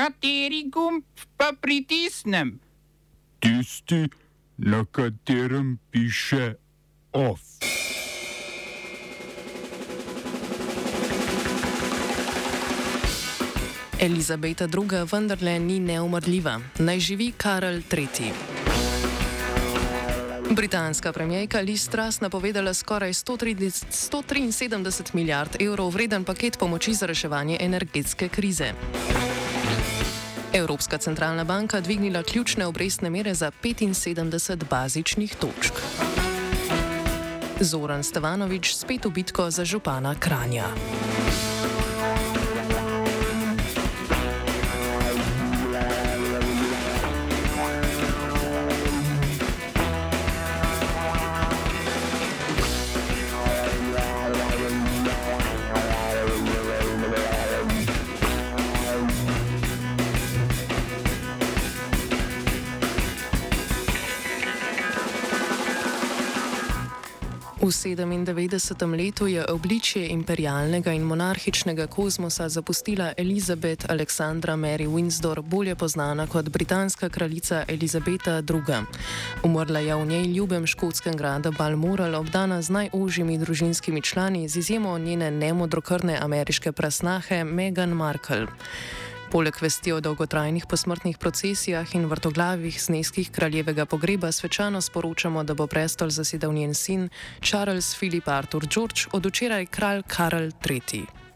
Kateri gumb pa pritisnem? Tisti, na katerem piše OF. Elizabeta II. vendarle ni neumrljiva. Naj živi Karel III. Britanska premijejka Liz Truss napovedala skoraj 173 milijard evrov vreden paket pomoči za reševanje energetske krize. Evropska centralna banka dvignila ključne obrestne mere za 75 bazičnih točk. Zoran Stevanovič spet v bitko za župana Kranja. V 97. letu je obličje imperialnega in monarhičnega kozmosa zapustila Elizabeth Alexandra Mary Windsor, bolje znana kot britanska kraljica Elizabeta II. Umrla je v njej ljubem škotskem gradu Balmoral, obdana z najožjimi družinskimi člani, z izjemo njene nemodrokrne ameriške prasnahe Meghan Markle. Poleg vesti o dolgotrajnih posmrtnih procesijah in vrtoglavih zneskih kraljevega pogreba svečano sporočamo, da bo prestol zasedal njen sin Charles Philip Arthur George, od včeraj kralj Karl III.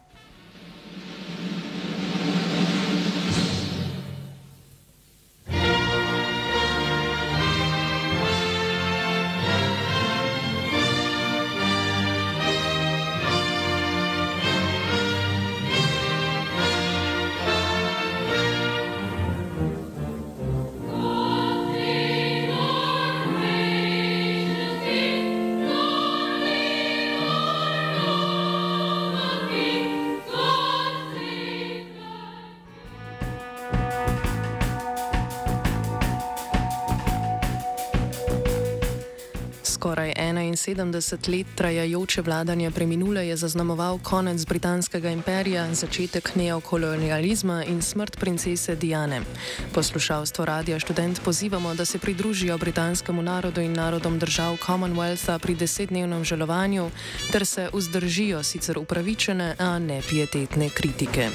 71 let trajajoče vladanje preminule je zaznamoval konec britanskega imperija, začetek neokolonializma in smrt princese Diane. Poslušalstvo Radia Student pozivamo, da se pridružijo britanskemu narodu in narodom držav Commonwealtha pri desetdnevnem žalovanju ter se vzdržijo sicer upravičene, a ne pietetne kritike.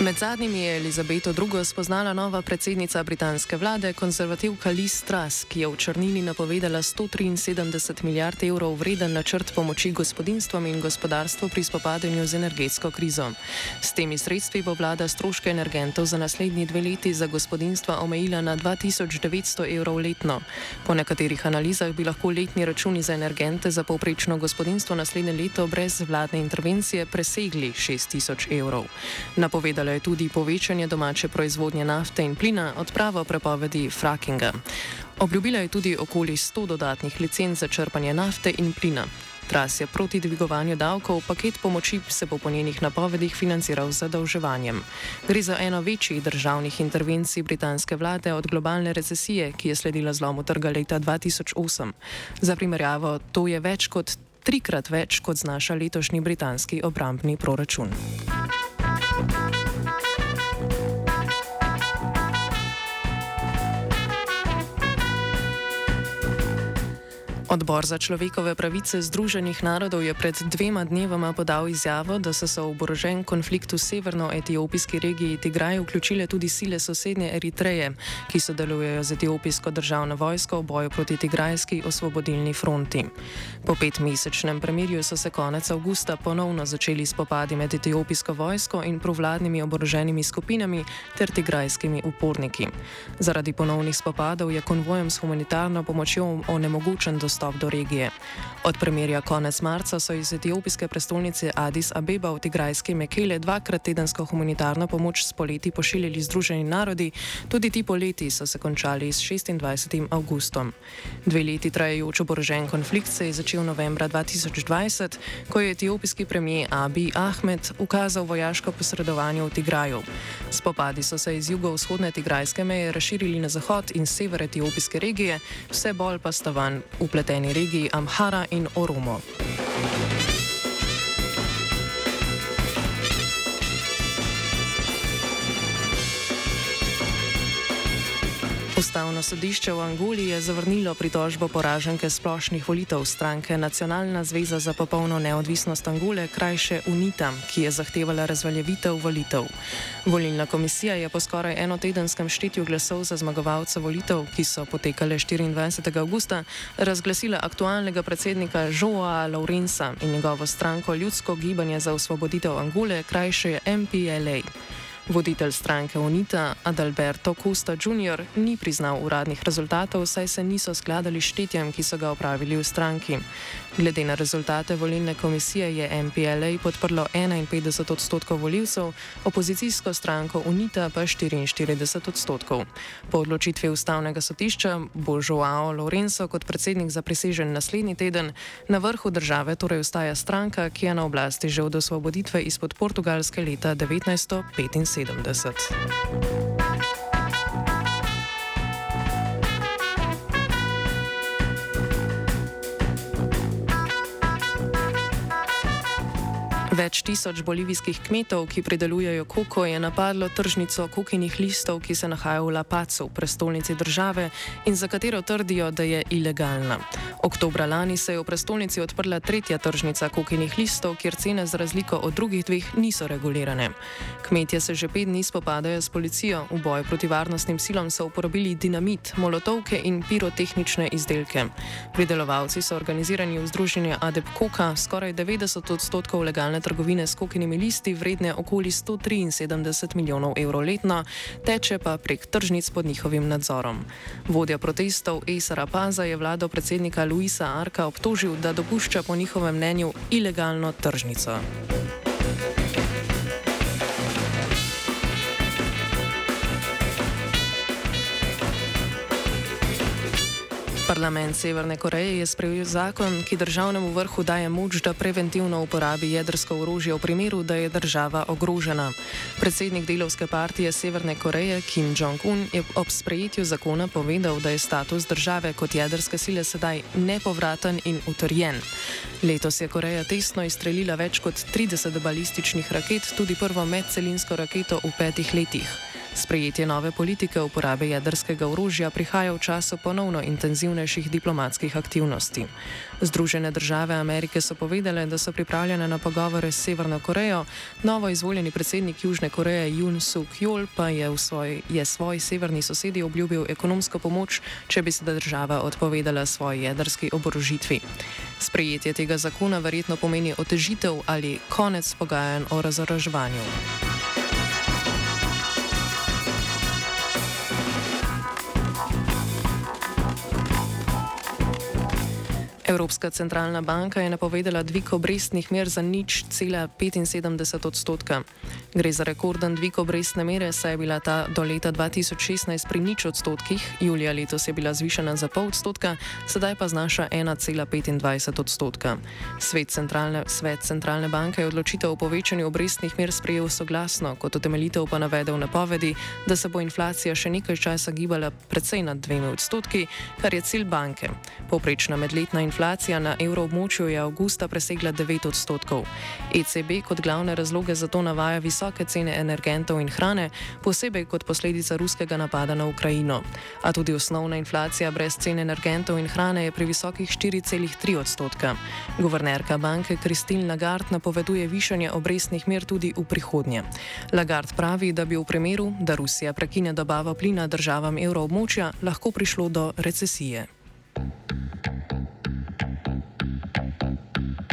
Med zadnjimi je Elizabeto II. spoznala nova predsednica britanske vlade, konzervativka Liz Truss, ki je v črnini napovedala 173 milijard evrov vreden načrt pomoči gospodinstvom in gospodarstvu pri spopadanju z energetsko krizo. S temi sredstvi bo vlada stroške energentov za naslednji dve leti za gospodinstva omejila na 2900 evrov letno. Po nekaterih analizah bi lahko letni računi za energente za povprečno gospodinstvo naslednje leto brez vladne intervencije presegli 6000 evrov. Napovedala je tudi povečanje domače proizvodnje nafte in plina, odpravo prepovedi frackinga. Obljubila je tudi okoli 100 dodatnih licenc za črpanje nafte in plina. Tras je proti dvigovanju davkov, paket pomoči se bo po njenih napovedih financiral z zadolževanjem. Gre za eno večjih državnih intervencij britanske vlade od globalne recesije, ki je sledila zlomu trga leta 2008. Za primerjavo, to je več kot trikrat več, kot znaša letošnji britanski obrambni proračun. Odbor za človekove pravice Združenih narodov je pred dvema dnevoma podal izjavo, da so se v oborožen konflikt v severno-etiopijski regiji Tigraj vključile tudi sile sosednje Eritreje, ki sodelujejo z etiopijsko državno vojsko v boju proti Tigrajski osvobodilni fronti. Po petmesečnem premirju so se konec avgusta ponovno začeli spopadi med etiopijsko vojsko in provladnimi oboroženimi skupinami ter tigrajskimi uporniki. Zaradi ponovnih spopadov je konvojem s humanitarno pomočjo onemogočen dostop dostop do regije. Od premirja konec marca so iz etiopijske prestolnice Addis Abeba v Tigrajski Mekele dvakrat tedensko humanitarno pomoč s poleti pošiljali Združeni narodi, tudi ti poleti so se končali s 26. avgustom. Dve leti trajajoč oborožen konflikt se je začel novembra 2020, ko je etiopijski premijer Abi Ahmed ukazal vojaško posredovanje v Tigraju. Spopadi so se iz jugovzhodne tigrajske meje razširili na zahod in sever etiopijske regije, vse bolj pa sta van upleteni regiji Amhara in Oromo. Ustavno sodišče v Angoliji je zavrnilo pritožbo poraženke splošnih volitev stranke Nacionalna zveza za popolno neodvisnost Angole, krajše UNITA, ki je zahtevala razveljavitev volitev. Volilna komisija je po skoraj enotedenskem štetju glasov za zmagovalce volitev, ki so potekale 24. augusta, razglasila aktualnega predsednika Joa Laurensa in njegovo stranko Ljudsko gibanje za osvoboditev Angole, krajše MPLA. Voditelj stranke UNITA Adalberto Costa Jr. ni priznal uradnih rezultatov, saj se niso skladali štetjem, ki so ga opravili v stranki. Glede na rezultate volilne komisije je MPLA podprlo 51 odstotkov voljivcev, opozicijsko stranko UNITA pa 44 odstotkov. Po odločitvi ustavnega sodišča bo Joao Lorenzo kot predsednik zaprisežen naslednji teden, na vrhu države torej ostaja stranka, ki je na oblasti že od osvoboditve izpod Portugalske leta 1975. 70. Več tisoč bolivijskih kmetov, ki pridelujejo koko, je napadlo tržnico kokinih listov, ki se nahaja v La Pacu, prestolnici države in za katero trdijo, da je ilegalna. Oktobra lani se je v prestolnici odprla tretja tržnica kokinih listov, kjer cene za razliko od drugih dveh niso regulirane. Kmetje se že pet dni spopadajo s policijo, v boju proti varnostnim silom so uporabili dinamit, molotovke in pirotehnične izdelke. Pridelovalci so organizirani v združenju Adep Koka, skoraj 90 odstotkov legalne trgovine s kokinimi listi vredne okoli 173 milijonov evrov letno, teče pa prek tržnic pod njihovim nadzorom. Vodja protestov Esara Paza je vlado predsednika Luisa Arka obtožil, da dopušča po njihovem mnenju ilegalno tržnico. Parlament Severne Koreje je sprejel zakon, ki državnemu vrhu daje moč, da preventivno uporabi jedrsko orožje v primeru, da je država ogrožena. Predsednik delovske partije Severne Koreje Kim Jong-un je ob sprejetju zakona povedal, da je status države kot jedrske sile sedaj nepovraten in utrjen. Letos je Koreja tesno izstrelila več kot 30 balističnih raket, tudi prvo medcelinsko raketo v petih letih. Sprejetje nove politike uporabe jedrskega orožja prihaja v času ponovno intenzivnejših diplomatskih aktivnosti. Združene države Amerike so povedale, da so pripravljene na pogovore s Severno Korejo, novo izvoljeni predsednik Južne Koreje Jun Suk Jol pa je, svoj, je svoj severni sosedi obljubil ekonomsko pomoč, če bi se država odpovedala svoji jedrski oborožitvi. Sprejetje tega zakona verjetno pomeni otežitev ali konec pogajanj o razoroževanju. Evropska centralna banka je napovedala dvig obrestnih mer za nič cela 75 odstotka. Gre za rekorden dvig obrestne mere, saj je bila ta do leta 2016 pri nič odstotkih, julija letos je bila zvišena za pol odstotka, sedaj pa znaša 1,25 odstotka. Svet centralne, svet centralne banke je odločitev o povečanju obrestnih mer sprejel soglasno, kot utemeljitev pa navedel napovedi, da se bo inflacija še nekaj časa gibala precej nad dvemi odstotki, kar je cilj banke. Poprečna medletna inflacija inflacija na evroobmočju je avgusta presegla 9 odstotkov. ECB kot glavne razloge za to navaja visoke cene energentov in hrane, posebej kot posledica ruskega napada na Ukrajino. A tudi osnovna inflacija brez cen energentov in hrane je pri visokih 4,3 odstotka. Guvernerka banke Kristin Lagarde napoveduje višanje obrestnih mer tudi v prihodnje. Lagarde pravi, da bi v primeru, da Rusija prekine dobavo plina državam evroobmočja, lahko prišlo do recesije.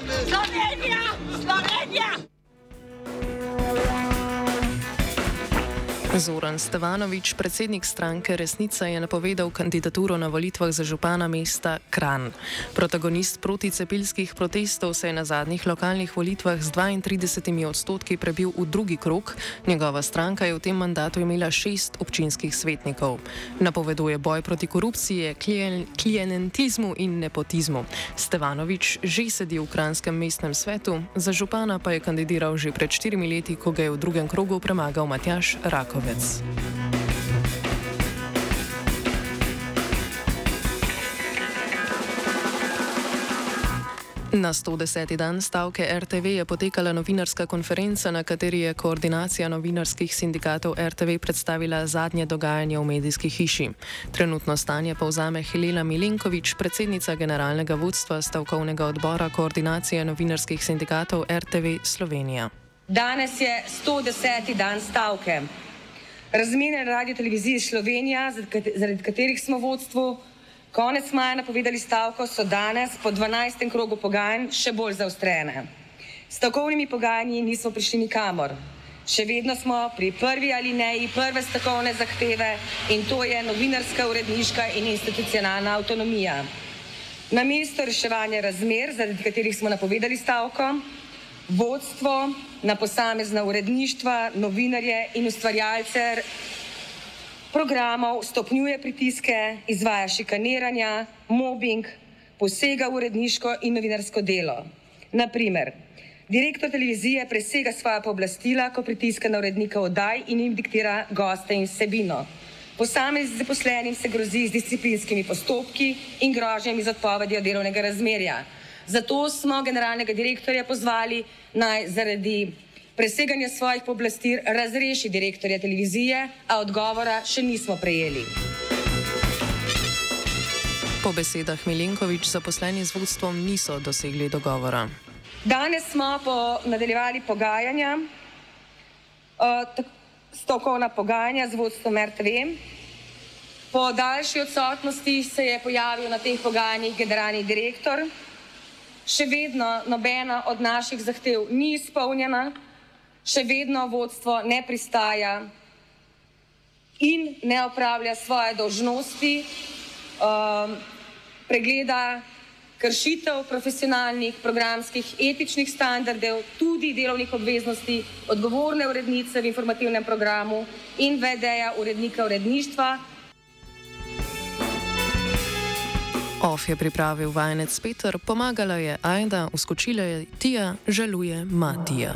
Slovenija! Slovenija! Zoran Stevanovič, predsednik stranke Resnica, je napovedal kandidaturo na volitvah za župana mesta Kran. Protagonist proticepilskih protestov se je na zadnjih lokalnih volitvah z 32 odstotki prebil v drugi krok, njegova stranka je v tem mandatu imela šest občinskih svetnikov. Napoveduje boj proti korupciji, klien, klientelizmu in nepotizmu. Stevanovič že sedi v Kranskem mestnem svetu, za župana pa je kandidiral že pred štirimi leti, ko ga je v drugem krogu premagal Matjaš Rakov. Rakovec. Na 110. dan stavke RTV je potekala novinarska konferenca, na kateri je koordinacija novinarskih sindikatov RTV predstavila zadnje dogajanje v medijski hiši. Trenutno stanje povzame Helena Milenkovič, predsednica generalnega vodstva stavkovnega odbora koordinacije novinarskih sindikatov RTV Slovenija. Danes je 110. dan stavke. Razmene na radio televiziji Slovenija, zaradi katerih smo vodstvu konec maja napovedali stavko, so danes po 12. krogu pogajanj še bolj zaostrene. S stavkovnimi pogajanji nismo prišli nikamor. Še vedno smo pri prvi ali neji prve stavkovne zahteve in to je novinarska, uredniška in institucionalna avtonomija. Na mesto reševanja razmer, zaradi katerih smo napovedali stavko, vodstvo, na posamezna uredništva, novinarje in ustvarjalce programov stopnjuje pritiske, izvaja šikaniranja, mobbing, posega v uredniško in novinarsko delo. Naprimer, direktor televizije presega svoja pooblastila, ko pritiska na urednika oddaj in jim diktira goste in vsebino. Posamezni zaposlenim se grozi z disciplinskimi postopki in grožnjami z odpovedijo delovnega razmerja. Zato smo generalnega direktorja pozvali naj zaradi preseganja svojih pooblastil razreši direktorja televizije, a odgovora še nismo prejeli. Po besedah Milenkovič zaposleni z vodstvom niso dosegli dogovora. Danes smo po nadaljevali pogajanja, stokovna pogajanja z vodstvom RTV. Po daljši odsotnosti se je pojavil na teh pogajanjih generalni direktor še vedno nobena od naših zahtev ni izpolnjena, še vedno vodstvo ne pristaja in ne opravlja svoje dožnosti um, pregleda kršitev profesionalnih, programskih, etičnih standardov, tudi delovnih obveznosti, odgovorne urednice v informativnem programu in vedeja urednika uredništva. Of je pripravil vajenec Peter, pomagala je Aida, uskočila je Tija, žaluje Matija.